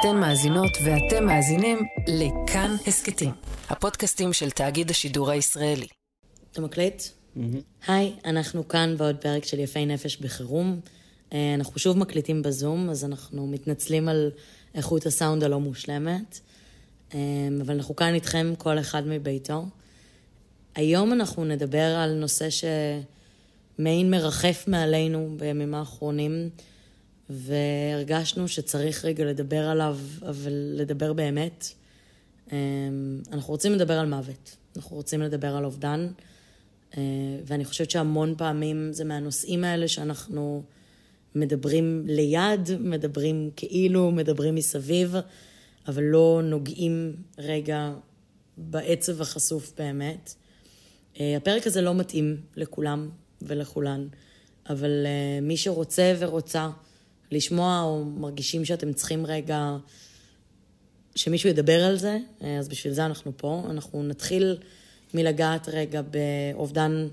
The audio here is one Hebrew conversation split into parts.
אתן מאזינות ואתם מאזינים לכאן הסכתים, הפודקאסטים של תאגיד השידור הישראלי. אתה מקליט? היי, אנחנו כאן בעוד פרק של יפי נפש בחירום. אה, אנחנו שוב מקליטים בזום, אז אנחנו מתנצלים על איכות הסאונד הלא מושלמת, אה, אבל אנחנו כאן איתכם, כל אחד מביתו. היום אנחנו נדבר על נושא שמעין מרחף מעלינו בימים האחרונים, והרגשנו שצריך רגע לדבר עליו, אבל לדבר באמת. אה, אנחנו רוצים לדבר על מוות, אנחנו רוצים לדבר על אובדן, אה, ואני חושבת שהמון פעמים זה מהנושאים האלה שאנחנו מדברים ליד, מדברים כאילו, מדברים מסביב, אבל לא נוגעים רגע בעצב החשוף באמת. אה, הפרק הזה לא מתאים לכולם ולכולן, אבל אה, מי שרוצה ורוצה לשמוע או מרגישים שאתם צריכים רגע שמישהו ידבר על זה, אה, אז בשביל זה אנחנו פה. אנחנו נתחיל מלגעת רגע באובדן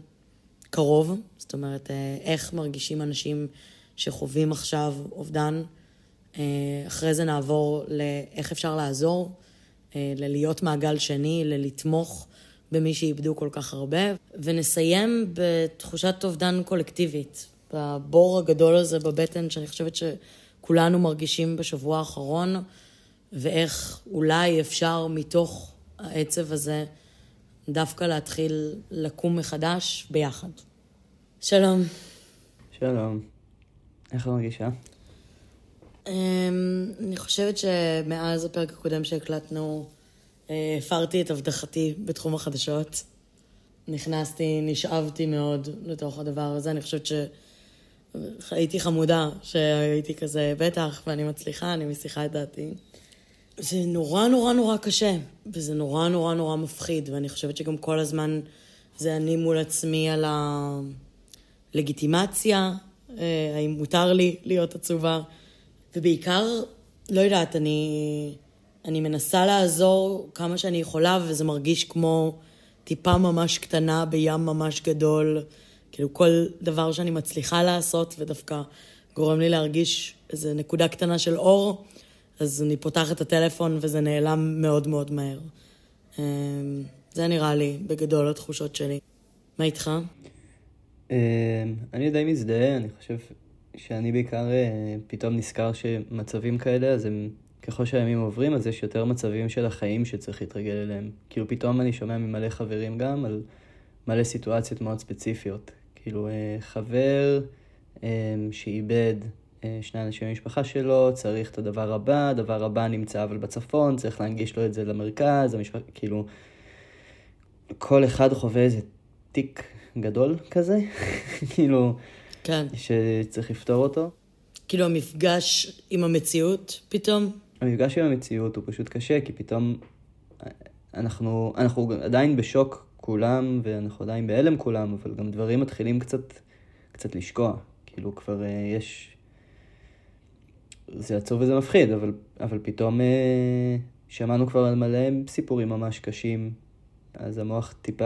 קרוב, זאת אומרת, איך מרגישים אנשים שחווים עכשיו אובדן. אחרי זה נעבור לאיך אפשר לעזור, ללהיות מעגל שני, ללתמוך במי שאיבדו כל כך הרבה, ונסיים בתחושת אובדן קולקטיבית, בבור הגדול הזה בבטן שאני חושבת שכולנו מרגישים בשבוע האחרון, ואיך אולי אפשר מתוך העצב הזה דווקא להתחיל לקום מחדש ביחד. שלום. שלום. איך את מרגישה? אמ, אני חושבת שמאז הפרק הקודם שהקלטנו, אה, הפרתי את הבטחתי בתחום החדשות. נכנסתי, נשאבתי מאוד לתוך הדבר הזה. אני חושבת שהייתי חמודה, שהייתי כזה, בטח, ואני מצליחה, אני מסיחה את דעתי. זה נורא נורא נורא קשה, וזה נורא נורא נורא מפחיד, ואני חושבת שגם כל הזמן זה אני מול עצמי על הלגיטימציה, אה, האם מותר לי להיות עצובה, ובעיקר, לא יודעת, אני... אני מנסה לעזור כמה שאני יכולה, וזה מרגיש כמו טיפה ממש קטנה בים ממש גדול. כאילו כל דבר שאני מצליחה לעשות, ודווקא גורם לי להרגיש איזו נקודה קטנה של אור, אז אני פותחת את הטלפון וזה נעלם מאוד מאוד מהר. אמ, זה נראה לי בגדול התחושות שלי. מה איתך? אמ, אני די מזדהה, אני חושב שאני בעיקר אה, פתאום נזכר שמצבים כאלה, אז הם ככל שהימים עוברים, אז יש יותר מצבים של החיים שצריך להתרגל אליהם. כאילו, פתאום אני שומע ממלא חברים גם על מלא סיטואציות מאוד ספציפיות. כאילו, אה, חבר אה, שאיבד אה, שני אנשים במשפחה שלו, צריך את הדבר הבא, הדבר הבא נמצא אבל בצפון, צריך להנגיש לו את זה למרכז, המשפחה, כאילו, כל אחד חווה איזה תיק גדול כזה, כאילו, כן. שצריך לפתור אותו. כאילו המפגש עם המציאות פתאום? המפגש עם המציאות הוא פשוט קשה, כי פתאום אנחנו, אנחנו עדיין בשוק כולם, ואנחנו עדיין בהלם כולם, אבל גם דברים מתחילים קצת, קצת לשקוע. כאילו כבר uh, יש... זה עצוב וזה מפחיד, אבל, אבל פתאום uh, שמענו כבר על מלא סיפורים ממש קשים, אז המוח טיפה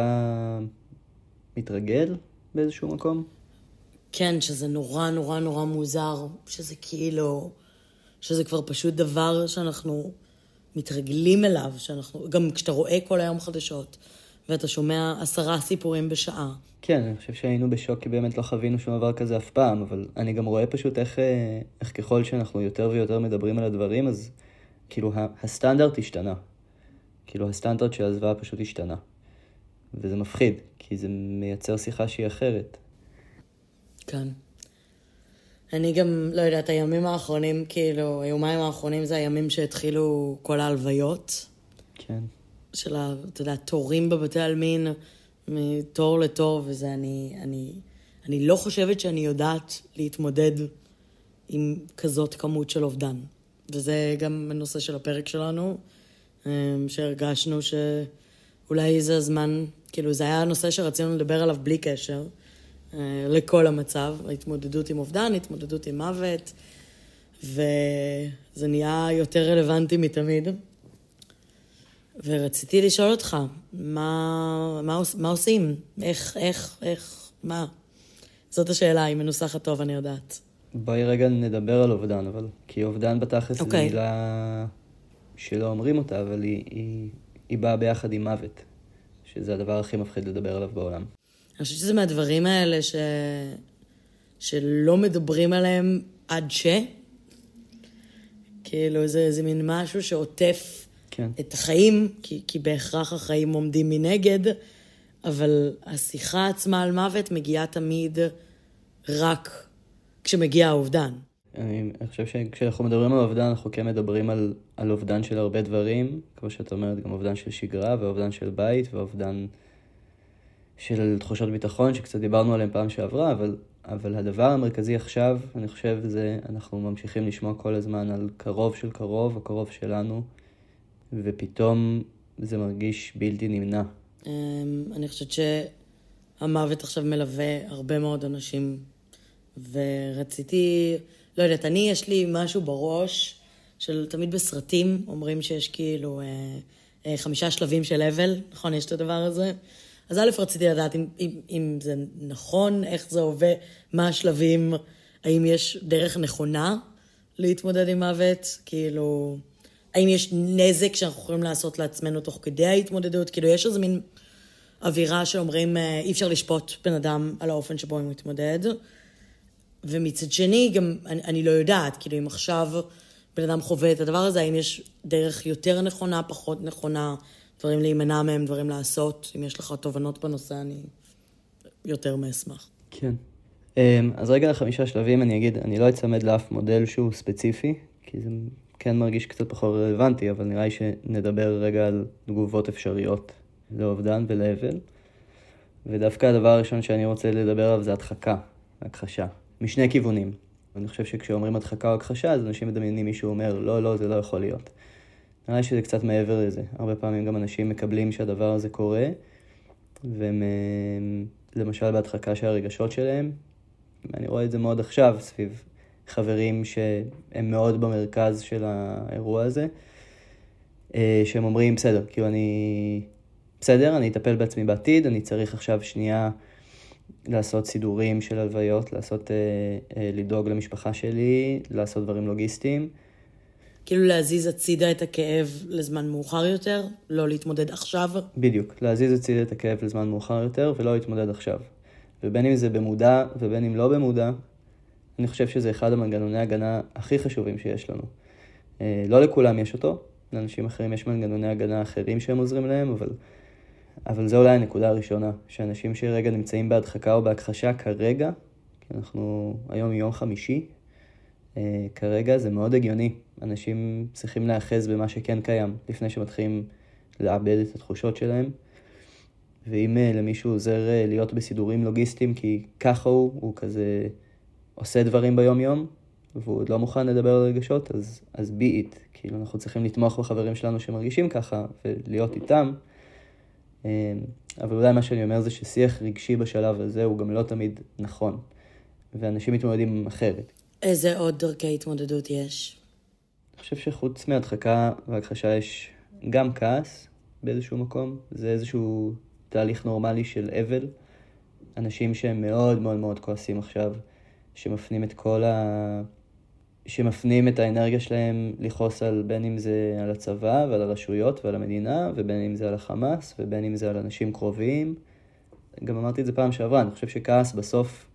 מתרגל באיזשהו מקום. כן, שזה נורא נורא נורא מוזר, שזה כאילו... שזה כבר פשוט דבר שאנחנו מתרגלים אליו, שאנחנו, גם כשאתה רואה כל היום חדשות, ואתה שומע עשרה סיפורים בשעה. כן, אני חושב שהיינו בשוק כי באמת לא חווינו שום דבר כזה אף פעם, אבל אני גם רואה פשוט איך, אה, איך ככל שאנחנו יותר ויותר מדברים על הדברים, אז כאילו הסטנדרט השתנה. כאילו הסטנדרט של הזוועה פשוט השתנה. וזה מפחיד, כי זה מייצר שיחה שהיא אחרת. כן. אני גם, לא יודעת, הימים האחרונים, כאילו, היומיים האחרונים זה הימים שהתחילו כל ההלוויות. כן. של, ה, אתה יודע, תורים בבתי עלמין, מתור לתור, וזה, אני, אני, אני לא חושבת שאני יודעת להתמודד עם כזאת כמות של אובדן. וזה גם הנושא של הפרק שלנו, אמ, שהרגשנו שאולי זה הזמן, כאילו, זה היה הנושא שרצינו לדבר עליו בלי קשר. אה, לכל המצב, ההתמודדות עם אובדן, התמודדות עם מוות, וזה נהיה יותר רלוונטי מתמיד. ורציתי לשאול אותך, מה, מה, מה עושים? איך, איך, איך, מה? זאת השאלה, היא מנוסחת טוב, אני יודעת. בואי רגע נדבר על אובדן, אבל... כי אובדן בתכלס okay. זו אוקיי. מילה שלא אומרים אותה, אבל היא, היא, היא באה ביחד עם מוות, שזה הדבר הכי מפחיד לדבר עליו בעולם. אני חושבת שזה מהדברים האלה ש... שלא מדברים עליהם עד ש... כאילו, זה, זה מין משהו שעוטף כן. את החיים, כי, כי בהכרח החיים עומדים מנגד, אבל השיחה עצמה על מוות מגיעה תמיד רק כשמגיע האובדן. אני, אני חושב שכשאנחנו מדברים על אובדן, אנחנו כן מדברים על, על אובדן של הרבה דברים, כמו שאת אומרת, גם אובדן של שגרה, ואובדן של בית, ואובדן של תחושות ביטחון, שקצת דיברנו עליהם פעם שעברה, אבל, אבל הדבר המרכזי עכשיו, אני חושב, זה אנחנו ממשיכים לשמוע כל הזמן על קרוב של קרוב, הקרוב שלנו, ופתאום זה מרגיש בלתי נמנע. אמ, אני חושבת שהמוות עכשיו מלווה הרבה מאוד אנשים, ורציתי, לא יודעת, אני, יש לי משהו בראש של תמיד בסרטים אומרים שיש כאילו אה, אה, חמישה שלבים של אבל, נכון? יש את הדבר הזה? אז א', רציתי לדעת אם, אם, אם זה נכון, איך זה עובד, מה השלבים, האם יש דרך נכונה להתמודד עם מוות, כאילו, האם יש נזק שאנחנו יכולים לעשות לעצמנו תוך כדי ההתמודדות, כאילו, יש איזה מין אווירה שאומרים, אה, אי אפשר לשפוט בן אדם על האופן שבו הוא מתמודד. ומצד שני, גם אני, אני לא יודעת, כאילו, אם עכשיו בן אדם חווה את הדבר הזה, האם יש דרך יותר נכונה, פחות נכונה, דברים להימנע מהם, דברים לעשות. אם יש לך תובנות בנושא, אני יותר מאשמח. כן. אמ, אז רגע לחמישה שלבים אני אגיד, אני לא אצמד לאף מודל שהוא ספציפי, כי זה כן מרגיש קצת פחות רלוונטי, אבל נראה לי שנדבר רגע על תגובות אפשריות לאובדן ולאבל. ודווקא הדבר הראשון שאני רוצה לדבר עליו זה הדחקה, הכחשה, משני כיוונים. אני חושב שכשאומרים הדחקה או הכחשה, אז אנשים מדמיינים מישהו אומר, לא, לא, זה לא יכול להיות. נראה לי שזה קצת מעבר לזה. הרבה פעמים גם אנשים מקבלים שהדבר הזה קורה, והם אה, בהדחקה של הרגשות שלהם, אני רואה את זה מאוד עכשיו סביב חברים שהם מאוד במרכז של האירוע הזה, אה, שהם אומרים, בסדר, כאילו אני... בסדר, אני אטפל בעצמי בעתיד, אני צריך עכשיו שנייה לעשות סידורים של הלוויות, לעשות, אה, אה, לדאוג למשפחה שלי, לעשות דברים לוגיסטיים. כאילו להזיז הצידה את הכאב לזמן מאוחר יותר, לא להתמודד עכשיו. בדיוק, להזיז הצידה את הכאב לזמן מאוחר יותר ולא להתמודד עכשיו. ובין אם זה במודע ובין אם לא במודע, אני חושב שזה אחד המנגנוני הגנה הכי חשובים שיש לנו. אה, לא לכולם יש אותו, לאנשים אחרים יש מנגנוני הגנה אחרים שהם עוזרים להם, אבל, אבל זו אולי הנקודה הראשונה, שאנשים שרגע נמצאים בהדחקה או בהכחשה כרגע, כי אנחנו היום יום חמישי, אה, כרגע זה מאוד הגיוני. אנשים צריכים להיאחז במה שכן קיים, לפני שמתחילים לאבד את התחושות שלהם. ואם אה, למישהו עוזר להיות בסידורים לוגיסטיים, כי ככה הוא, הוא כזה עושה דברים ביום-יום, והוא עוד לא מוכן לדבר על רגשות, אז, אז be it. כאילו, אנחנו צריכים לתמוך בחברים שלנו שמרגישים ככה, ולהיות איתם. אמ, אבל אולי מה שאני אומר זה ששיח רגשי בשלב הזה הוא גם לא תמיד נכון, ואנשים מתמודדים אחרת. איזה עוד דרכי התמודדות יש? אני חושב שחוץ מהדחקה והכחשה יש גם כעס באיזשהו מקום, זה איזשהו תהליך נורמלי של אבל. אנשים שהם מאוד מאוד מאוד כועסים עכשיו, שמפנים את כל ה... שמפנים את האנרגיה שלהם לכעוס על בין אם זה על הצבא ועל הרשויות ועל המדינה, ובין אם זה על החמאס, ובין אם זה על אנשים קרובים. גם אמרתי את זה פעם שעברה, אני חושב שכעס בסוף,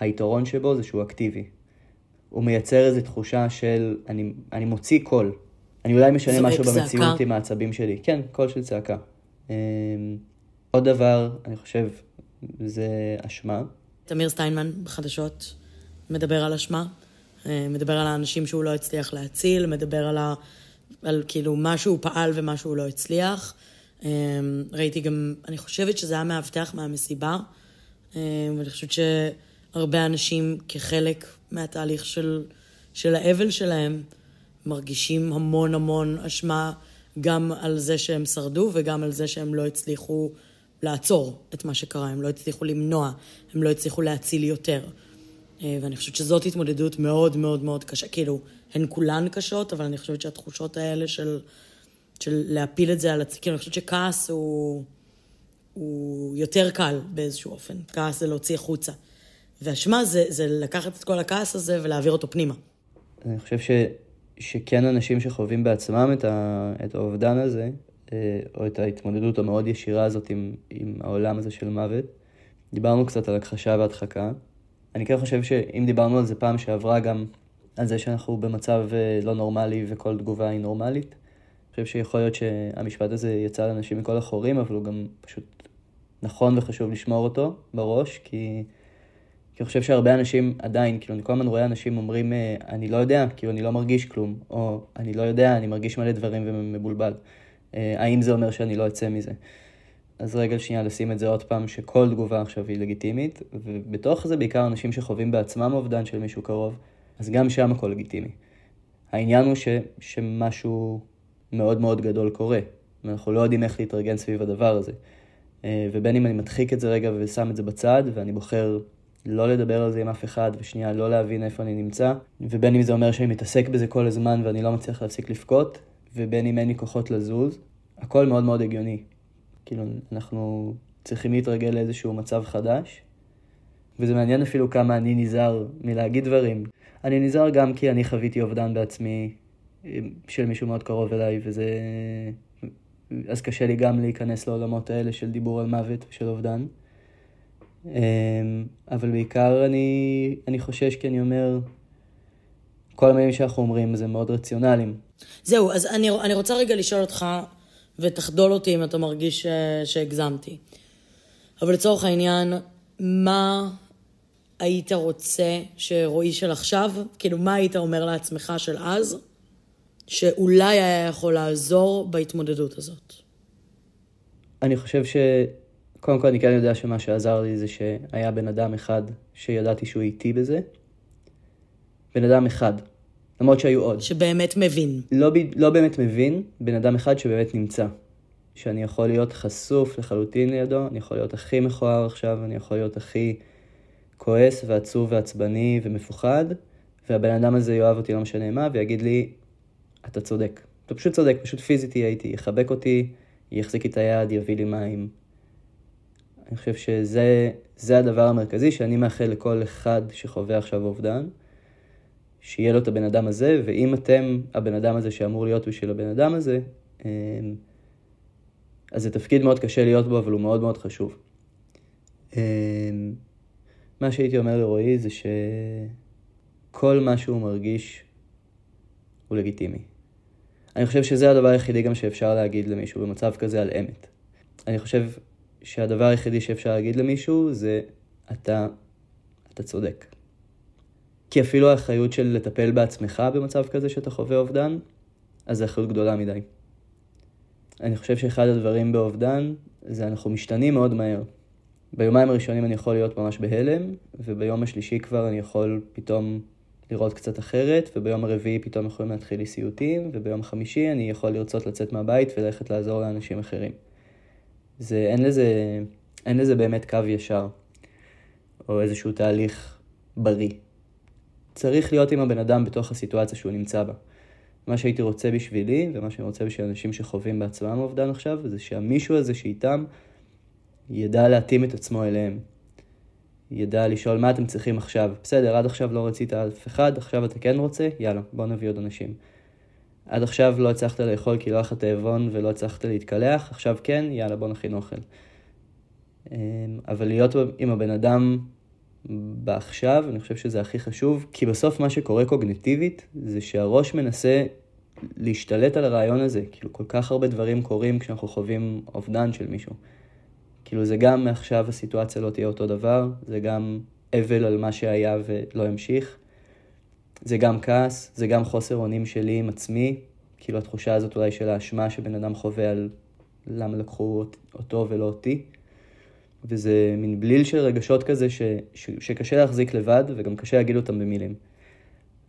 היתרון שבו זה שהוא אקטיבי. הוא מייצר איזו תחושה של אני, אני מוציא קול. אני אולי משנה משהו צעקה. במציאות עם העצבים שלי. כן, קול של צעקה. אמ, עוד דבר, אני חושב, זה אשמה. תמיר סטיינמן בחדשות מדבר על אשמה, אה, מדבר על האנשים שהוא לא הצליח להציל, מדבר על, ה, על כאילו מה שהוא פעל ומה שהוא לא הצליח. אה, ראיתי גם, אני חושבת שזה היה מאבטח מהמסיבה, אה, ואני חושבת שהרבה אנשים כחלק מהתהליך של, של האבל שלהם, מרגישים המון המון אשמה גם על זה שהם שרדו וגם על זה שהם לא הצליחו לעצור את מה שקרה, הם לא הצליחו למנוע, הם לא הצליחו להציל יותר. אה, ואני חושבת שזאת התמודדות מאוד מאוד מאוד קשה. כאילו, הן כולן קשות, אבל אני חושבת שהתחושות האלה של, של להפיל את זה על עצמי, כאילו, אני חושבת שכעס הוא, הוא יותר קל באיזשהו אופן. כעס זה להוציא החוצה. ואשמה זה, זה לקחת את כל הכעס הזה ולהעביר אותו פנימה. אני חושב ש, שכן אנשים שחווים בעצמם את, ה, את האובדן הזה, אה, או את ההתמודדות המאוד ישירה הזאת עם, עם העולם הזה של מוות, דיברנו קצת על הכחשה והדחקה. אני כן חושב שאם דיברנו על זה פעם שעברה גם על זה שאנחנו במצב אה, לא נורמלי וכל תגובה היא נורמלית, אני חושב שיכול להיות שהמשפט הזה יצא לאנשים מכל החורים, אבל הוא גם פשוט נכון וחשוב לשמור אותו בראש, כי... כי אני חושב שהרבה אנשים עדיין, כאילו, אני כל הזמן רואה אנשים אומרים, אה, אני לא יודע, כאילו, אני לא מרגיש כלום, או אני לא יודע, אני מרגיש מלא דברים ומבולבל. אה, האם זה אומר שאני לא אצא מזה? אז רגע שנייה לשים את זה עוד פעם, שכל תגובה עכשיו היא לגיטימית, ובתוך זה בעיקר אנשים שחווים בעצמם אובדן של מישהו קרוב, אז גם שם הכל לגיטימי. העניין הוא ש, שמשהו מאוד מאוד גדול קורה, ואנחנו לא יודעים איך להתארגן סביב הדבר הזה. אה, ובין אם אני מדחיק את זה רגע ושם את זה בצד, ואני בוחר לא לדבר על זה עם אף אחד, ושנייה לא להבין איפה אני נמצא, ובין אם זה אומר שאני מתעסק בזה כל הזמן ואני לא מצליח להפסיק לבכות, ובין אם אין לי כוחות לזוז, הכל מאוד מאוד הגיוני. כאילו, אנחנו צריכים להתרגל לאיזשהו מצב חדש, וזה מעניין אפילו כמה אני נזהר מלהגיד דברים. אני נזהר גם כי אני חוויתי אובדן בעצמי של מישהו מאוד קרוב אליי, וזה... אז קשה לי גם להיכנס לעולמות האלה של דיבור על מוות ושל אובדן. אמ, אבל בעיקר אני, אני חושש כי אני אומר, כל המילים שאנחנו אומרים זה מאוד רציונליים. זהו, אז אני, אני רוצה רגע לשאול אותך, ותחדול אותי אם אתה מרגיש ש, שהגזמתי. אבל לצורך העניין, מה היית רוצה שרועי של עכשיו, כאילו מה היית אומר לעצמך של אז, שאולי היה יכול לעזור בהתמודדות הזאת? אני חושב ש... קודם כל אני כן יודע שמה שעזר לי זה שהיה בן אדם אחד שידעתי שהוא איתי בזה. בן אדם אחד. למרות שהיו עוד. שבאמת מבין. לא, לא באמת מבין, בן אדם אחד שבאמת נמצא. שאני יכול להיות חשוף לחלוטין לידו, אני יכול להיות הכי מכוער עכשיו, אני יכול להיות הכי כועס ועצוב ועצבני ומפוחד, והבן אדם הזה יאהב אותי לא משנה מה, ויגיד לי, אתה צודק. אתה פשוט צודק, פשוט פיזית הייתי, יחבק אותי, יחזיק את היד, יביא לי מים. אני חושב שזה הדבר המרכזי שאני מאחל לכל אחד שחווה עכשיו אובדן, שיהיה לו את הבן אדם הזה, ואם אתם הבן אדם הזה שאמור להיות בשביל הבן אדם הזה, אמ, אז זה תפקיד מאוד קשה להיות בו, אבל הוא מאוד מאוד חשוב. אמ, מה שהייתי אומר לרועי זה שכל מה שהוא מרגיש הוא לגיטימי. אני חושב שזה הדבר היחידי גם שאפשר להגיד למישהו במצב כזה על אמת. אני חושב שהדבר היחידי שאפשר להגיד למישהו זה אתה, אתה צודק. כי אפילו האחריות של לטפל בעצמך במצב כזה שאתה חווה אובדן, אז זו אחריות גדולה מדי. אני חושב שאחד הדברים באובדן זה אנחנו משתנים מאוד מהר. ביומיים הראשונים אני יכול להיות ממש בהלם, וביום השלישי כבר אני יכול פתאום לראות קצת אחרת, וביום הרביעי פתאום יכולים להתחיל לי סיוטים, וביום החמישי אני יכול לרצות לצאת מהבית וללכת לעזור לאנשים אחרים. זה, אין לזה, אין לזה באמת קו ישר, או איזשהו תהליך בריא. צריך להיות עם הבן אדם בתוך הסיטואציה שהוא נמצא בה. מה שהייתי רוצה בשבילי, ומה שאני רוצה בשביל אנשים שחווים בעצמם אובדן עכשיו, זה שהמישהו הזה שאיתם ידע להתאים את עצמו אליהם. ידע לשאול מה אתם צריכים עכשיו. בסדר, עד עכשיו לא רצית אף אחד, עכשיו אתה כן רוצה, יאללה, בוא נביא עוד אנשים. עד עכשיו לא הצלחת לאכול כי לא היה לך תאבון ולא הצלחת להתקלח, עכשיו כן, יאללה, בוא נכין אוכל. אמ, אבל להיות עם הבן אדם בעכשיו, אני חושב שזה הכי חשוב, כי בסוף מה שקורה קוגנטיבית, זה שהראש מנסה להשתלט על הרעיון הזה. כאילו, כל כך הרבה דברים קורים כשאנחנו חווים אובדן של מישהו. כאילו, זה גם מעכשיו הסיטואציה לא תהיה אותו דבר, זה גם אבל על מה שהיה ולא ימשיך. זה גם כעס, זה גם חוסר אונים שלי עם עצמי, כאילו התחושה הזאת אולי של האשמה שבן אדם חווה על למה לקחו אותו ולא אותי. וזה מין בליל של רגשות כזה ש, ש, שקשה להחזיק לבד וגם קשה להגיד אותם במילים.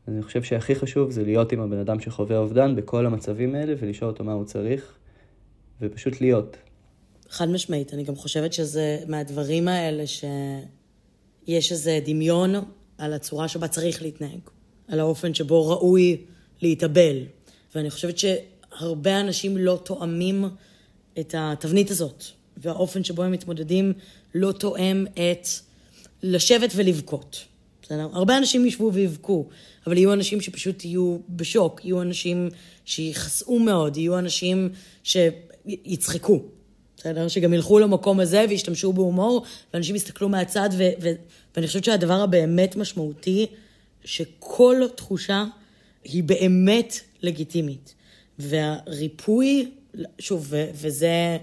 אני חושב שהכי חשוב זה להיות עם הבן אדם שחווה אובדן בכל המצבים האלה ולשאול אותו מה הוא צריך, ופשוט להיות. חד משמעית, אני גם חושבת שזה מהדברים האלה שיש איזה דמיון על הצורה שבה צריך להתנהג. על האופן שבו ראוי להתאבל. ואני חושבת שהרבה אנשים לא תואמים את התבנית הזאת, והאופן שבו הם מתמודדים לא תואם את לשבת ולבכות. בסדר? הרבה אנשים ישבו ויבכו, אבל יהיו אנשים שפשוט יהיו בשוק, יהיו אנשים שיכסאו מאוד, יהיו אנשים שיצחקו. בסדר? שגם ילכו למקום הזה וישתמשו בהומור, ואנשים יסתכלו מהצד, ו- ו- ואני חושבת שהדבר הבאמת משמעותי, שכל תחושה היא באמת לגיטימית. והריפוי, שוב, ו- וזה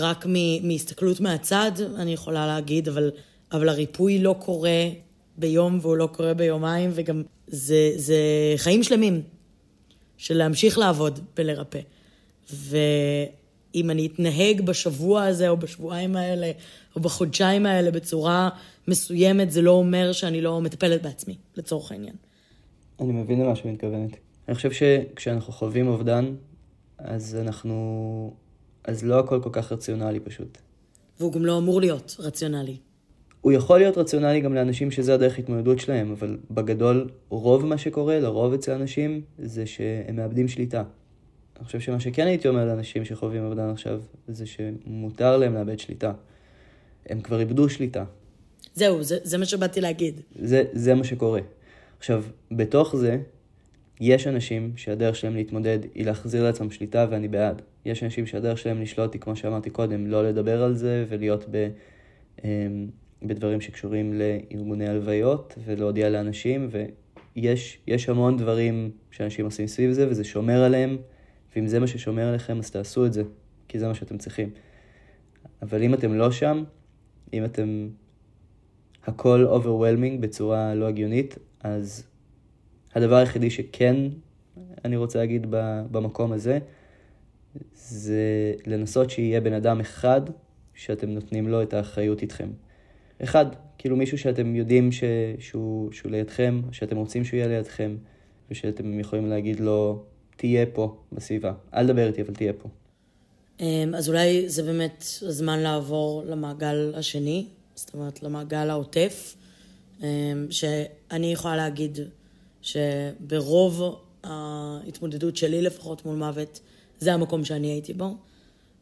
רק מ- מהסתכלות מהצד, אני יכולה להגיד, אבל, אבל הריפוי לא קורה ביום והוא לא קורה ביומיים, וגם זה, זה חיים שלמים של להמשיך לעבוד ולרפא. ואם אני אתנהג בשבוע הזה, או בשבועיים האלה, או בחודשיים האלה בצורה מסוימת, זה לא אומר שאני לא מטפלת בעצמי, לצורך העניין. אני מבין למה שאת מתכוונת. אני חושב שכשאנחנו חווים אובדן, אז אנחנו... אז לא הכל כל כך רציונלי פשוט. והוא גם לא אמור להיות רציונלי. הוא יכול להיות רציונלי גם לאנשים שזה הדרך התמודדות שלהם, אבל בגדול, רוב מה שקורה, לרוב אצל אנשים, זה שהם מאבדים שליטה. אני חושב שמה שכן הייתי אומר לאנשים שחווים אובדן עכשיו, זה שמותר להם לאבד שליטה. הם כבר איבדו שליטה. זהו, זה, זה מה שבאתי להגיד. זה, זה מה שקורה. עכשיו, בתוך זה, יש אנשים שהדרך שלהם להתמודד היא להחזיר לעצמם שליטה, ואני בעד. יש אנשים שהדרך שלהם לשלוט היא, כמו שאמרתי קודם, לא לדבר על זה ולהיות ב... אמ, בדברים שקשורים לארגוני הלוויות ולהודיע לאנשים, ויש המון דברים שאנשים עושים סביב זה, וזה שומר עליהם, ואם זה מה ששומר עליכם, אז תעשו את זה, כי זה מה שאתם צריכים. אבל אם אתם לא שם, אם אתם הכל overwhelming בצורה לא הגיונית, אז הדבר היחידי שכן אני רוצה להגיד במקום הזה, זה לנסות שיהיה בן אדם אחד שאתם נותנים לו את האחריות איתכם. אחד, כאילו מישהו שאתם יודעים ש... שהוא, שהוא לידכם, שאתם רוצים שהוא יהיה לידכם, ושאתם יכולים להגיד לו, תהיה פה בסביבה. אל תדבר איתי, אבל תהיה פה. אמ, אז אולי זה באמת הזמן לעבור למעגל השני, זאת אומרת, למעגל העוטף, אמ, שאני יכולה להגיד שברוב ההתמודדות שלי לפחות מול מוות, זה המקום שאני הייתי בו.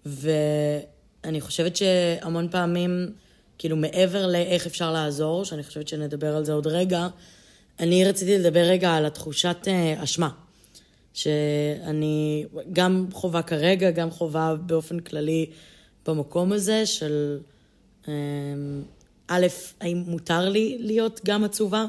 ואני חושבת שהמון פעמים... כאילו מעבר לאיך אפשר לעזור, שאני חושבת שנדבר על זה עוד רגע, אני רציתי לדבר רגע על התחושת uh, אשמה. שאני גם חווה כרגע, גם חווה באופן כללי במקום הזה של um, א', האם מותר לי להיות גם עצובה?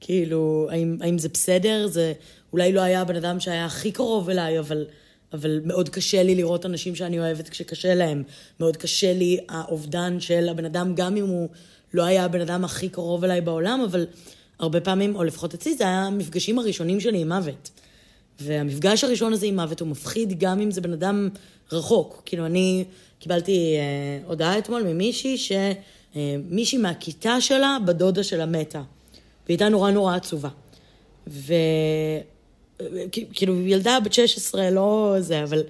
כאילו, האם, האם זה בסדר? זה אולי לא היה הבן אדם שהיה הכי קרוב אליי, אבל אבל מאוד קשה לי לראות אנשים שאני אוהבת כשקשה להם. מאוד קשה לי האובדן של הבן אדם, גם אם הוא לא היה הבן אדם הכי קרוב אליי בעולם, אבל הרבה פעמים, או לפחות אצלי, זה היה המפגשים הראשונים שלי עם מוות. והמפגש הראשון הזה עם מוות הוא מפחיד גם אם זה בן אדם רחוק. כאילו, אני קיבלתי אה, הודעה אתמול ממישהי שמישהי אה, מהכיתה שלה, בדודה שלה מתה. והיא הייתה נורא נורא עצובה. ו... כאילו, ילדה בת 16, לא זה, אבל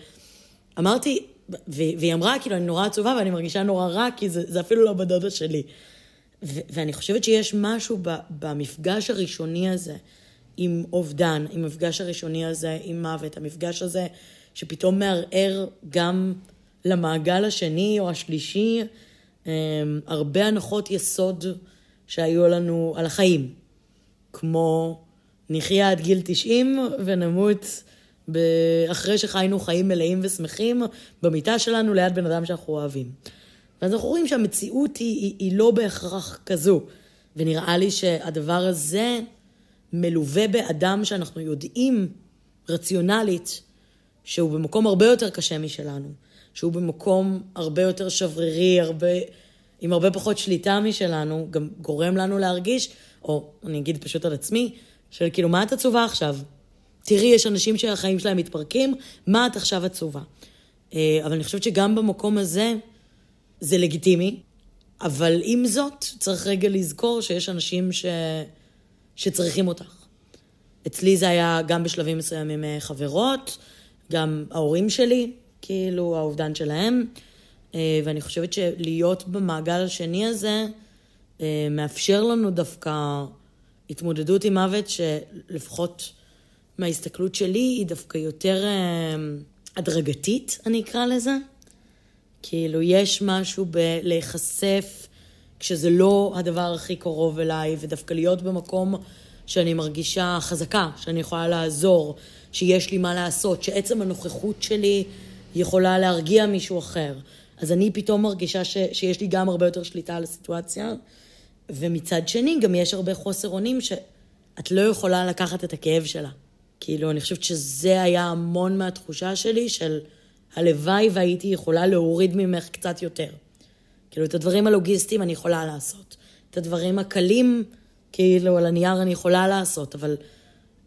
אמרתי, והיא אמרה, כאילו, אני נורא עצובה ואני מרגישה נורא רע, כי זה, זה אפילו לא בדודה שלי. ו- ואני חושבת שיש משהו ב- במפגש הראשוני הזה עם אובדן, עם המפגש הראשוני הזה עם מוות, המפגש הזה שפתאום מערער גם למעגל השני או השלישי um, הרבה הנחות יסוד שהיו לנו על החיים, כמו נחיה עד גיל 90 ונמות אחרי שחיינו חיים מלאים ושמחים במיטה שלנו ליד בן אדם שאנחנו אוהבים. ואז אנחנו רואים שהמציאות היא, היא, היא לא בהכרח כזו. ונראה לי שהדבר הזה מלווה באדם שאנחנו יודעים רציונלית שהוא במקום הרבה יותר קשה משלנו, שהוא במקום הרבה יותר שברירי, הרבה, עם הרבה פחות שליטה משלנו, גם גורם לנו להרגיש, או אני אגיד פשוט על עצמי, של כאילו, מה את עצובה עכשיו? תראי, יש אנשים שהחיים שלהם מתפרקים, מה את עכשיו עצובה? אה, אבל אני חושבת שגם במקום הזה זה לגיטימי, אבל עם זאת, צריך רגע לזכור שיש אנשים ש... שצריכים אותך. אצלי זה היה גם בשלבים מסוימים אה, חברות, גם ההורים שלי, כאילו, האובדן שלהם, ואני חושבת שלהיות במעגל השני הזה מאפשר לנו דווקא התמודדות עם מוות שלפחות מההסתכלות שלי היא דווקא יותר אה, הדרגתית, אני אקרא לזה. כאילו, יש משהו בלהיחשף כשזה לא הדבר הכי קרוב אליי, ודווקא להיות במקום שאני מרגישה חזקה, שאני יכולה לעזור, שיש לי מה לעשות, שעצם הנוכחות שלי יכולה להרגיע מישהו אחר. אז אני פתאום מרגישה ש, שיש לי גם הרבה יותר שליטה על הסיטואציה, ומצד שני גם יש הרבה חוסר אונים שאת לא יכולה לקחת את הכאב שלה. כאילו, אני חושבת שזה היה המון מהתחושה שלי של הלוואי והייתי יכולה להוריד ממך קצת יותר. כאילו, את הדברים הלוגיסטיים אני יכולה לעשות. את הדברים הקלים, כאילו, על הנייר אני יכולה לעשות, אבל,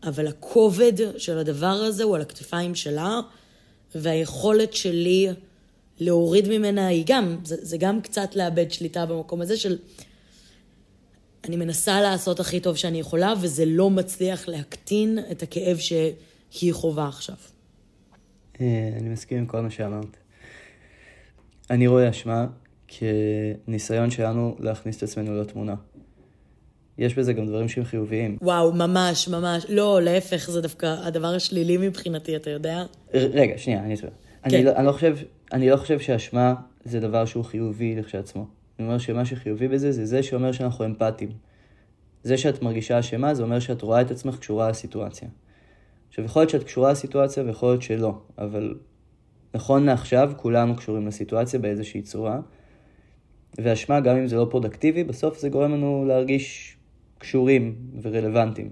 אבל הכובד של הדבר הזה הוא על הכתפיים שלה, והיכולת שלי להוריד ממנה היא גם, זה, זה גם קצת לאבד שליטה במקום הזה של... אני מנסה לעשות הכי טוב שאני יכולה, וזה לא מצליח להקטין את הכאב שהיא חווה עכשיו. אה, אני מסכים עם כל מה שאמרת. אני רואה אשמה כניסיון שלנו להכניס את עצמנו לתמונה. יש בזה גם דברים שהם חיוביים. וואו, ממש, ממש. לא, להפך, זה דווקא הדבר השלילי מבחינתי, אתה יודע? רגע, שנייה, אני אסביר. כן. אני, לא, אני, לא חושב, אני לא חושב שאשמה זה דבר שהוא חיובי לכשעצמו. אני אומר שמה שחיובי בזה זה זה שאומר שאנחנו אמפתיים. זה שאת מרגישה אשמה זה אומר שאת רואה את עצמך קשורה לסיטואציה. עכשיו, יכול להיות שאת קשורה לסיטואציה ויכול להיות שלא, אבל נכון לעכשיו כולנו קשורים לסיטואציה באיזושהי צורה. ואשמה, גם אם זה לא פרודקטיבי, בסוף זה גורם לנו להרגיש קשורים ורלוונטיים.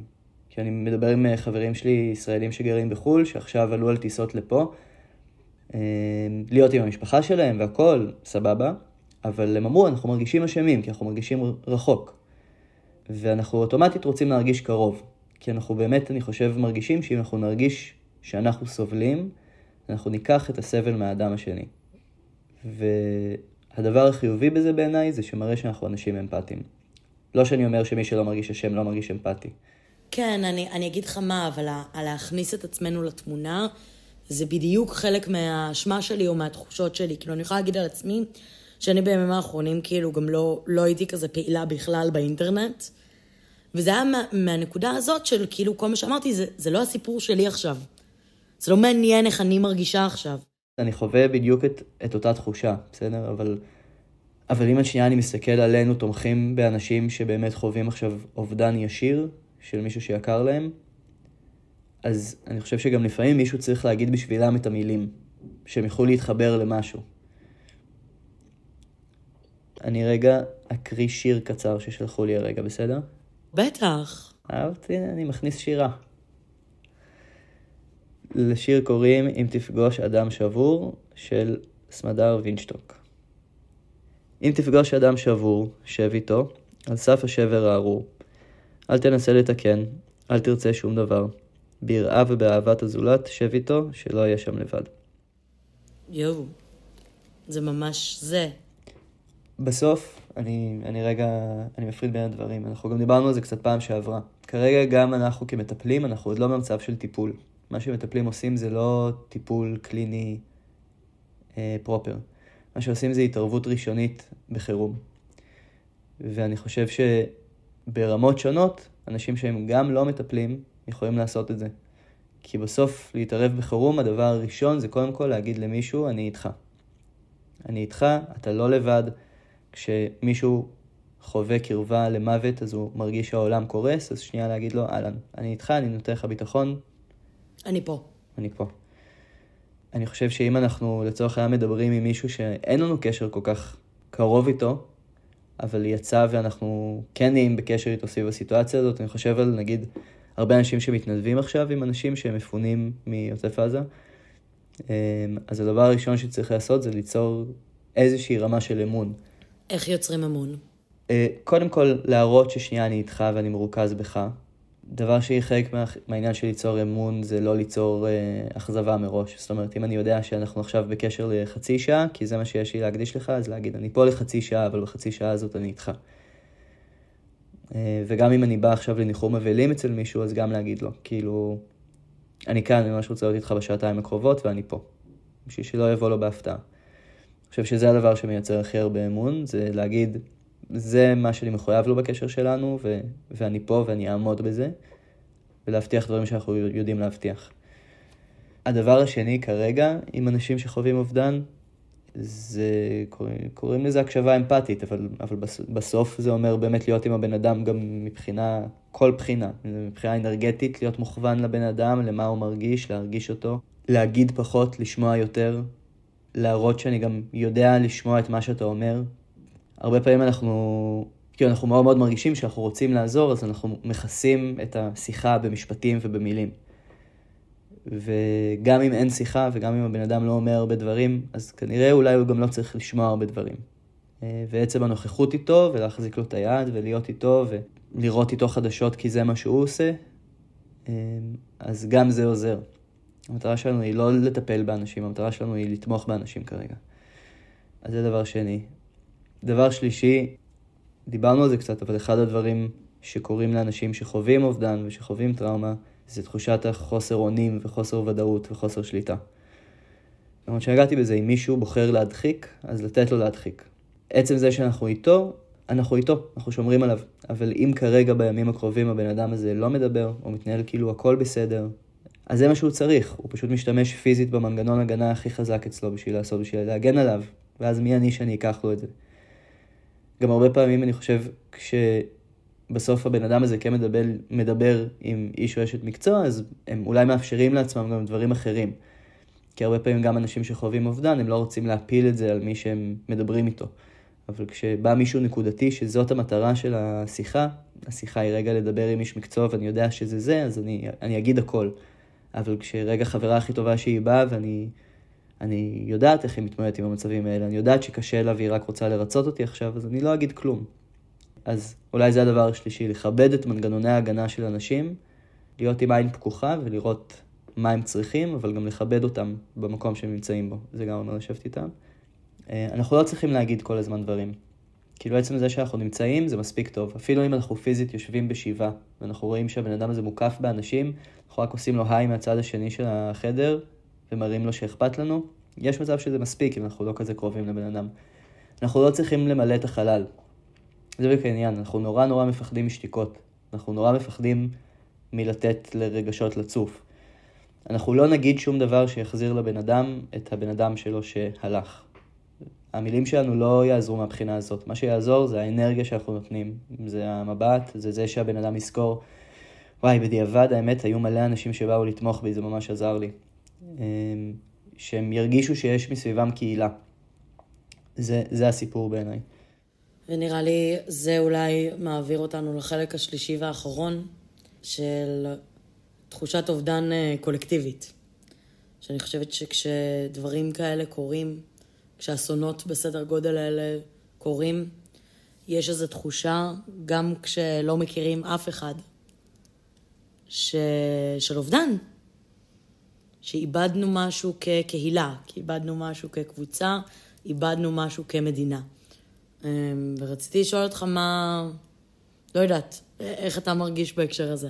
כי אני מדבר עם חברים שלי, ישראלים שגרים בחו"ל, שעכשיו עלו על טיסות לפה, להיות עם המשפחה שלהם והכול, סבבה, אבל הם אמרו, אנחנו מרגישים אשמים, כי אנחנו מרגישים רחוק. ואנחנו אוטומטית רוצים להרגיש קרוב. כי אנחנו באמת, אני חושב, מרגישים שאם אנחנו נרגיש שאנחנו סובלים, אנחנו ניקח את הסבל מהאדם השני. והדבר החיובי בזה בעיניי זה שמראה שאנחנו אנשים אמפתיים. לא שאני אומר שמי שלא מרגיש אשם לא מרגיש אמפתי. כן, אני, אני אגיד לך מה, אבל להכניס את עצמנו לתמונה, זה בדיוק חלק מהאשמה שלי או מהתחושות שלי. כאילו, אני יכולה להגיד על עצמי שאני בימים האחרונים כאילו גם לא, לא הייתי כזה פעילה בכלל באינטרנט. וזה היה מה, מהנקודה הזאת של כאילו כל מה שאמרתי, זה, זה לא הסיפור שלי עכשיו. זה לא מעניין איך אני מרגישה עכשיו. אני חווה בדיוק את, את אותה תחושה, בסדר? אבל, אבל אם שנייה אני מסתכל עלינו תומכים באנשים שבאמת חווים עכשיו אובדן ישיר של מישהו שיקר להם, אז אני חושב שגם לפעמים מישהו צריך להגיד בשבילם את המילים, שהם יוכלו להתחבר למשהו. אני רגע אקריא שיר קצר ששלחו לי הרגע, בסדר? בטח. אהבתי, אני מכניס שירה. לשיר קוראים "אם תפגוש אדם שבור" של סמדר וינשטוק. אם תפגוש אדם שבור, שב איתו, על סף השבר הארור. אל תנסה לתקן, אל תרצה שום דבר. ביראה ובאהבת הזולת, שב איתו, שלא יהיה שם לבד. יואו, זה ממש זה. בסוף, אני, אני רגע, אני מפריד בין הדברים. אנחנו גם דיברנו על זה קצת פעם שעברה. כרגע גם אנחנו כמטפלים, אנחנו עוד לא במצב של טיפול. מה שמטפלים עושים זה לא טיפול קליני אה, פרופר. מה שעושים זה התערבות ראשונית בחירום. ואני חושב שברמות שונות, אנשים שהם גם לא מטפלים, יכולים לעשות את זה. כי בסוף להתערב בחירום, הדבר הראשון זה קודם כל להגיד למישהו, אני איתך. אני איתך, אתה לא לבד. כשמישהו חווה קרבה למוות, אז הוא מרגיש שהעולם קורס, אז שנייה להגיד לו, אהלן, אני איתך, אני נותן לך ביטחון. אני פה. אני פה. אני חושב שאם אנחנו לצורך העניין מדברים עם מישהו שאין לנו קשר כל כך קרוב איתו, אבל יצא ואנחנו כן נהיים בקשר איתו סביב הסיטואציה הזאת, אני חושב על נגיד הרבה אנשים שמתנדבים עכשיו עם אנשים שהם מפונים מעוטף עזה, אמ, אז הדבר הראשון שצריך לעשות זה ליצור איזושהי רמה של אמון. איך יוצרים אמון? אה, קודם כל, להראות ששנייה אני איתך ואני מרוכז בך. דבר שהיא חלק מה, מהעניין של ליצור אמון זה לא ליצור אה, אכזבה מראש. זאת אומרת, אם אני יודע שאנחנו עכשיו בקשר לחצי שעה, כי זה מה שיש לי להקדיש לך, אז להגיד, אני פה לחצי שעה, אבל בחצי שעה הזאת אני איתך. אה, וגם אם אני בא עכשיו לניחום אבלים אצל מישהו, אז גם להגיד לו, כאילו, אני כאן, אני ממש רוצה להיות איתך בשעתיים הקרובות, ואני פה. בשביל שלא יבוא לו בהפתעה. אני חושב שזה הדבר שמייצר הכי הרבה אמון, זה להגיד, זה מה שאני מחויב לו בקשר שלנו, ו- ואני פה ואני אעמוד בזה, ולהבטיח דברים שאנחנו יודעים להבטיח. הדבר השני כרגע, עם אנשים שחווים אובדן, זה, קוראים, קוראים לזה הקשבה אמפתית, אבל, אבל בסוף זה אומר באמת להיות עם הבן אדם גם מבחינה, כל בחינה, מבחינה אנרגטית, להיות מוכוון לבן אדם, למה הוא מרגיש, להרגיש אותו, להגיד פחות, לשמוע יותר, להראות שאני גם יודע לשמוע את מה שאתה אומר. הרבה פעמים אנחנו, כאילו אנחנו מאוד מאוד מרגישים שאנחנו רוצים לעזור, אז אנחנו מכסים את השיחה במשפטים ובמילים. וגם אם אין שיחה וגם אם הבן אדם לא אומר הרבה דברים, אז כנראה אולי הוא גם לא צריך לשמוע הרבה דברים. אה, ועצם הנוכחות איתו, ולהחזיק לו את היד, ולהיות איתו, ולראות איתו חדשות כי זה מה שהוא עושה, אה, אז גם זה עוזר. המטרה שלנו היא לא לטפל באנשים, המטרה שלנו היא לתמוך באנשים כרגע. אז זה דבר שני. דבר שלישי, דיברנו על זה קצת, אבל אחד הדברים שקורים לאנשים שחווים אובדן ושחווים טראומה, זה תחושת החוסר אונים וחוסר ודאות וחוסר שליטה. למרות שהגעתי בזה, אם מישהו בוחר להדחיק, אז לתת לו להדחיק. עצם זה שאנחנו איתו, אנחנו איתו, אנחנו שומרים עליו. אבל אם כרגע בימים הקרובים הבן אדם הזה לא מדבר, או מתנהל כאילו הכל בסדר, אז זה מה שהוא צריך. הוא פשוט משתמש פיזית במנגנון הגנה הכי חזק אצלו בשביל לעשות, בשביל להגן עליו. ואז מי אני שאני אקח לו את זה? גם הרבה פעמים אני חושב, כש... בסוף הבן אדם הזה כן מדבר, מדבר עם איש או אשת מקצוע, אז הם אולי מאפשרים לעצמם גם דברים אחרים. כי הרבה פעמים גם אנשים שחווים אובדן, הם לא רוצים להפיל את זה על מי שהם מדברים איתו. אבל כשבא מישהו נקודתי, שזאת המטרה של השיחה, השיחה היא רגע לדבר עם איש מקצוע ואני יודע שזה זה, אז אני, אני אגיד הכל. אבל כשרגע חברה הכי טובה שהיא באה ואני אני יודעת איך היא מתמודדת עם המצבים האלה, אני יודעת שקשה לה והיא רק רוצה לרצות אותי עכשיו, אז אני לא אגיד כלום. אז אולי זה הדבר השלישי, לכבד את מנגנוני ההגנה של אנשים, להיות עם עין פקוחה ולראות מה הם צריכים, אבל גם לכבד אותם במקום שהם נמצאים בו. זה גם אומר לשבת איתם. אה, אנחנו לא צריכים להגיד כל הזמן דברים. כאילו עצם זה שאנחנו נמצאים זה מספיק טוב. אפילו אם אנחנו פיזית יושבים בשבעה, ואנחנו רואים שהבן אדם הזה מוקף באנשים, אנחנו רק עושים לו היי מהצד השני של החדר, ומראים לו שאכפת לנו, יש מצב שזה מספיק אם אנחנו לא כזה קרובים לבן אדם. אנחנו לא צריכים למלא את החלל. זה בדיוק העניין, אנחנו נורא נורא מפחדים משתיקות. אנחנו נורא מפחדים מלתת לרגשות לצוף. אנחנו לא נגיד שום דבר שיחזיר לבן אדם את הבן אדם שלו שהלך. המילים שלנו לא יעזרו מהבחינה הזאת. מה שיעזור זה האנרגיה שאנחנו נותנים. זה המבט, זה זה שהבן אדם יזכור. וואי, בדיעבד האמת היו מלא אנשים שבאו לתמוך בי, זה ממש עזר לי. אמ, שהם ירגישו שיש מסביבם קהילה. זה, זה הסיפור בעיניי. ונראה לי זה אולי מעביר אותנו לחלק השלישי והאחרון של תחושת אובדן אה, קולקטיבית. שאני חושבת שכשדברים כאלה קורים, כשאסונות בסדר גודל האלה קורים, יש איזו תחושה, גם כשלא מכירים אף אחד, ש... של אובדן. שאיבדנו משהו כקהילה, איבדנו משהו כקבוצה, איבדנו משהו כמדינה. אמ, ורציתי לשאול אותך מה... לא יודעת, איך אתה מרגיש בהקשר הזה?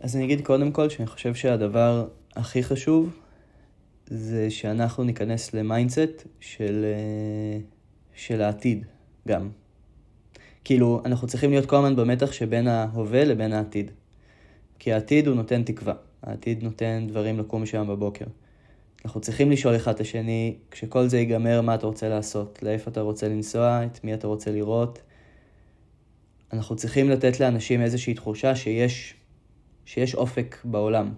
אז אני אגיד קודם כל שאני חושב שהדבר הכי חשוב זה שאנחנו ניכנס ל mindset של, אה, של העתיד גם. כאילו, אנחנו צריכים להיות כל הזמן במתח שבין ההווה לבין העתיד. כי העתיד הוא נותן תקווה. העתיד נותן דברים לקום שם בבוקר. אנחנו צריכים לשאול אחד את השני, כשכל זה ייגמר, מה אתה רוצה לעשות? לאיפה אתה רוצה לנסוע? את מי אתה רוצה לראות? אנחנו צריכים לתת לאנשים איזושהי תחושה שיש, שיש אופק בעולם.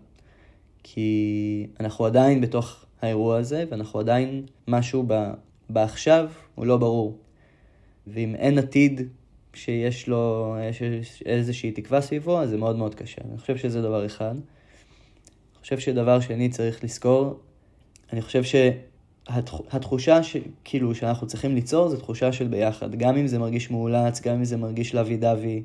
כי אנחנו עדיין בתוך האירוע הזה, ואנחנו עדיין, משהו ב, בעכשיו הוא לא ברור. ואם אין עתיד שיש לו יש איזושהי תקווה סביבו, אז זה מאוד מאוד קשה. אני חושב שזה דבר אחד. אני חושב שדבר שני צריך לזכור אני חושב שהתחושה ש... כאילו שאנחנו צריכים ליצור זה תחושה של ביחד. גם אם זה מרגיש מאולץ, גם אם זה מרגיש לוי דווי.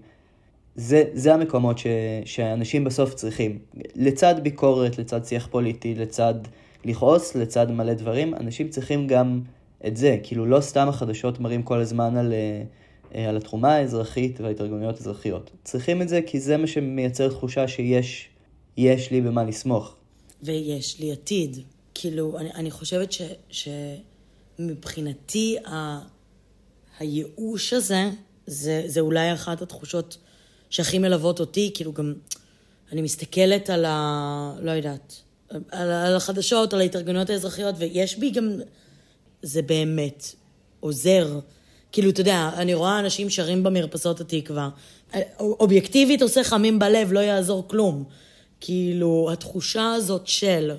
זה, זה המקומות ש, שאנשים בסוף צריכים. לצד ביקורת, לצד שיח פוליטי, לצד לכעוס, לצד מלא דברים, אנשים צריכים גם את זה. כאילו לא סתם החדשות מראים כל הזמן על, אה, על התחומה האזרחית וההתארגנויות האזרחיות. צריכים את זה כי זה מה שמייצר תחושה שיש יש לי במה לסמוך. ויש לי עתיד. כאילו, אני, אני חושבת ש, שמבחינתי ה, הייאוש הזה, זה, זה אולי אחת התחושות שהכי מלוות אותי, כאילו גם אני מסתכלת על ה... לא יודעת, על, על החדשות, על ההתארגנויות האזרחיות, ויש בי גם זה באמת עוזר. כאילו, אתה יודע, אני רואה אנשים שרים במרפסות התקווה. אובייקטיבית עושה חמים בלב, לא יעזור כלום. כאילו, התחושה הזאת של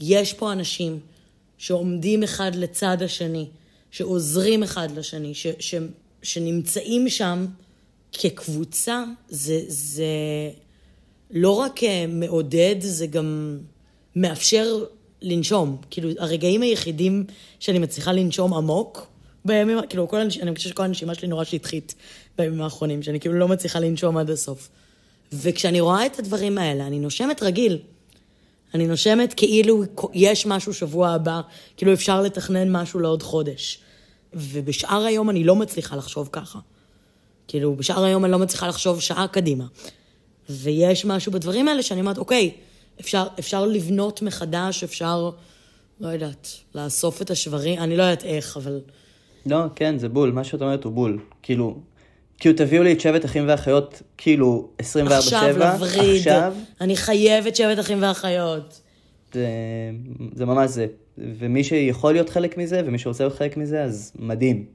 יש פה אנשים שעומדים אחד לצד השני, שעוזרים אחד לשני, ש, ש, שנמצאים שם כקבוצה, זה, זה לא רק אה, מעודד, זה גם מאפשר לנשום. כאילו, הרגעים היחידים שאני מצליחה לנשום עמוק, בימים, כאילו, כל, אני חושבת שכל הנשימה שלי נורא שטחית בימים האחרונים, שאני כאילו לא מצליחה לנשום עד הסוף. וכשאני רואה את הדברים האלה, אני נושמת רגיל. אני נושמת כאילו יש משהו שבוע הבא, כאילו אפשר לתכנן משהו לעוד חודש. ובשאר היום אני לא מצליחה לחשוב ככה. כאילו, בשאר היום אני לא מצליחה לחשוב שעה קדימה. ויש משהו בדברים האלה שאני אומרת, אוקיי, אפשר, אפשר לבנות מחדש, אפשר, לא יודעת, לאסוף את השברים, אני לא יודעת איך, אבל... לא, כן, זה בול, מה שאת אומרת הוא בול. כאילו, כאילו תביאו לי את שבט אחים ואחיות, כאילו 24-7. עכשיו, לווריד. עכשיו. אני חייבת שבט אחים ואחיות. זה, זה ממש זה. ומי שיכול להיות חלק מזה, ומי שרוצה להיות חלק מזה, אז מדהים.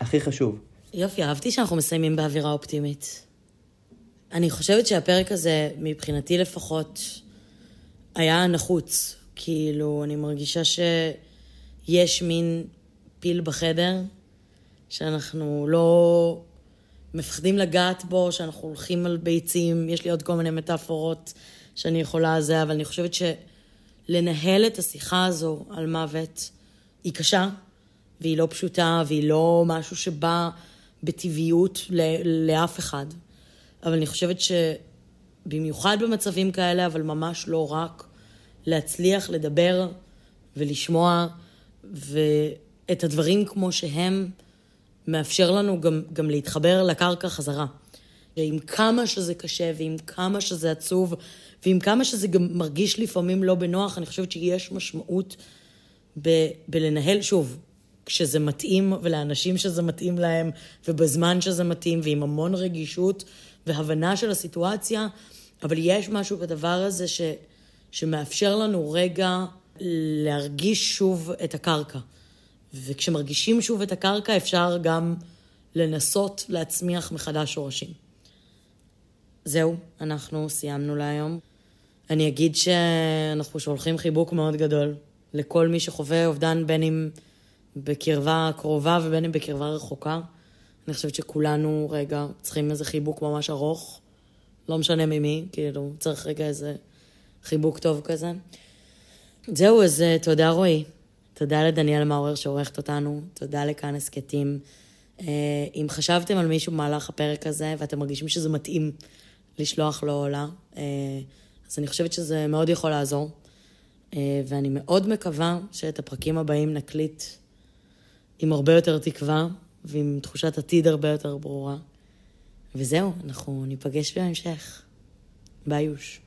הכי חשוב. יופי, אהבתי שאנחנו מסיימים באווירה אופטימית. אני חושבת שהפרק הזה, מבחינתי לפחות, היה נחוץ. כאילו, אני מרגישה שיש מין פיל בחדר, שאנחנו לא מפחדים לגעת בו, שאנחנו הולכים על ביצים, יש לי עוד כל מיני מטאפורות שאני יכולה זה, אבל אני חושבת שלנהל את השיחה הזו על מוות היא קשה, והיא לא פשוטה, והיא לא משהו שבא בטבעיות לאף אחד. אבל אני חושבת שבמיוחד במצבים כאלה, אבל ממש לא רק, להצליח לדבר ולשמוע ואת הדברים כמו שהם, מאפשר לנו גם, גם להתחבר לקרקע חזרה. ועם כמה שזה קשה, ועם כמה שזה עצוב, ועם כמה שזה גם מרגיש לפעמים לא בנוח, אני חושבת שיש משמעות ב, בלנהל, שוב, כשזה מתאים, ולאנשים שזה מתאים להם, ובזמן שזה מתאים, ועם המון רגישות והבנה של הסיטואציה, אבל יש משהו בדבר הזה ש, שמאפשר לנו רגע להרגיש שוב את הקרקע. וכשמרגישים שוב את הקרקע אפשר גם לנסות להצמיח מחדש שורשים. זהו, אנחנו סיימנו להיום. אני אגיד שאנחנו שולחים חיבוק מאוד גדול לכל מי שחווה אובדן בין אם בקרבה קרובה ובין אם בקרבה רחוקה. אני חושבת שכולנו רגע צריכים איזה חיבוק ממש ארוך, לא משנה ממי, כאילו צריך רגע איזה חיבוק טוב כזה. זהו, אז אה, תודה רועי. תודה לדניאל מאורר שעורכת אותנו, תודה לכאן הסכתים. אה, אם חשבתם על מישהו במהלך הפרק הזה ואתם מרגישים שזה מתאים לשלוח לו עולה, אה, אז אני חושבת שזה מאוד יכול לעזור. אה, ואני מאוד מקווה שאת הפרקים הבאים נקליט עם הרבה יותר תקווה ועם תחושת עתיד הרבה יותר ברורה. וזהו, אנחנו ניפגש בהמשך. ביי יוש.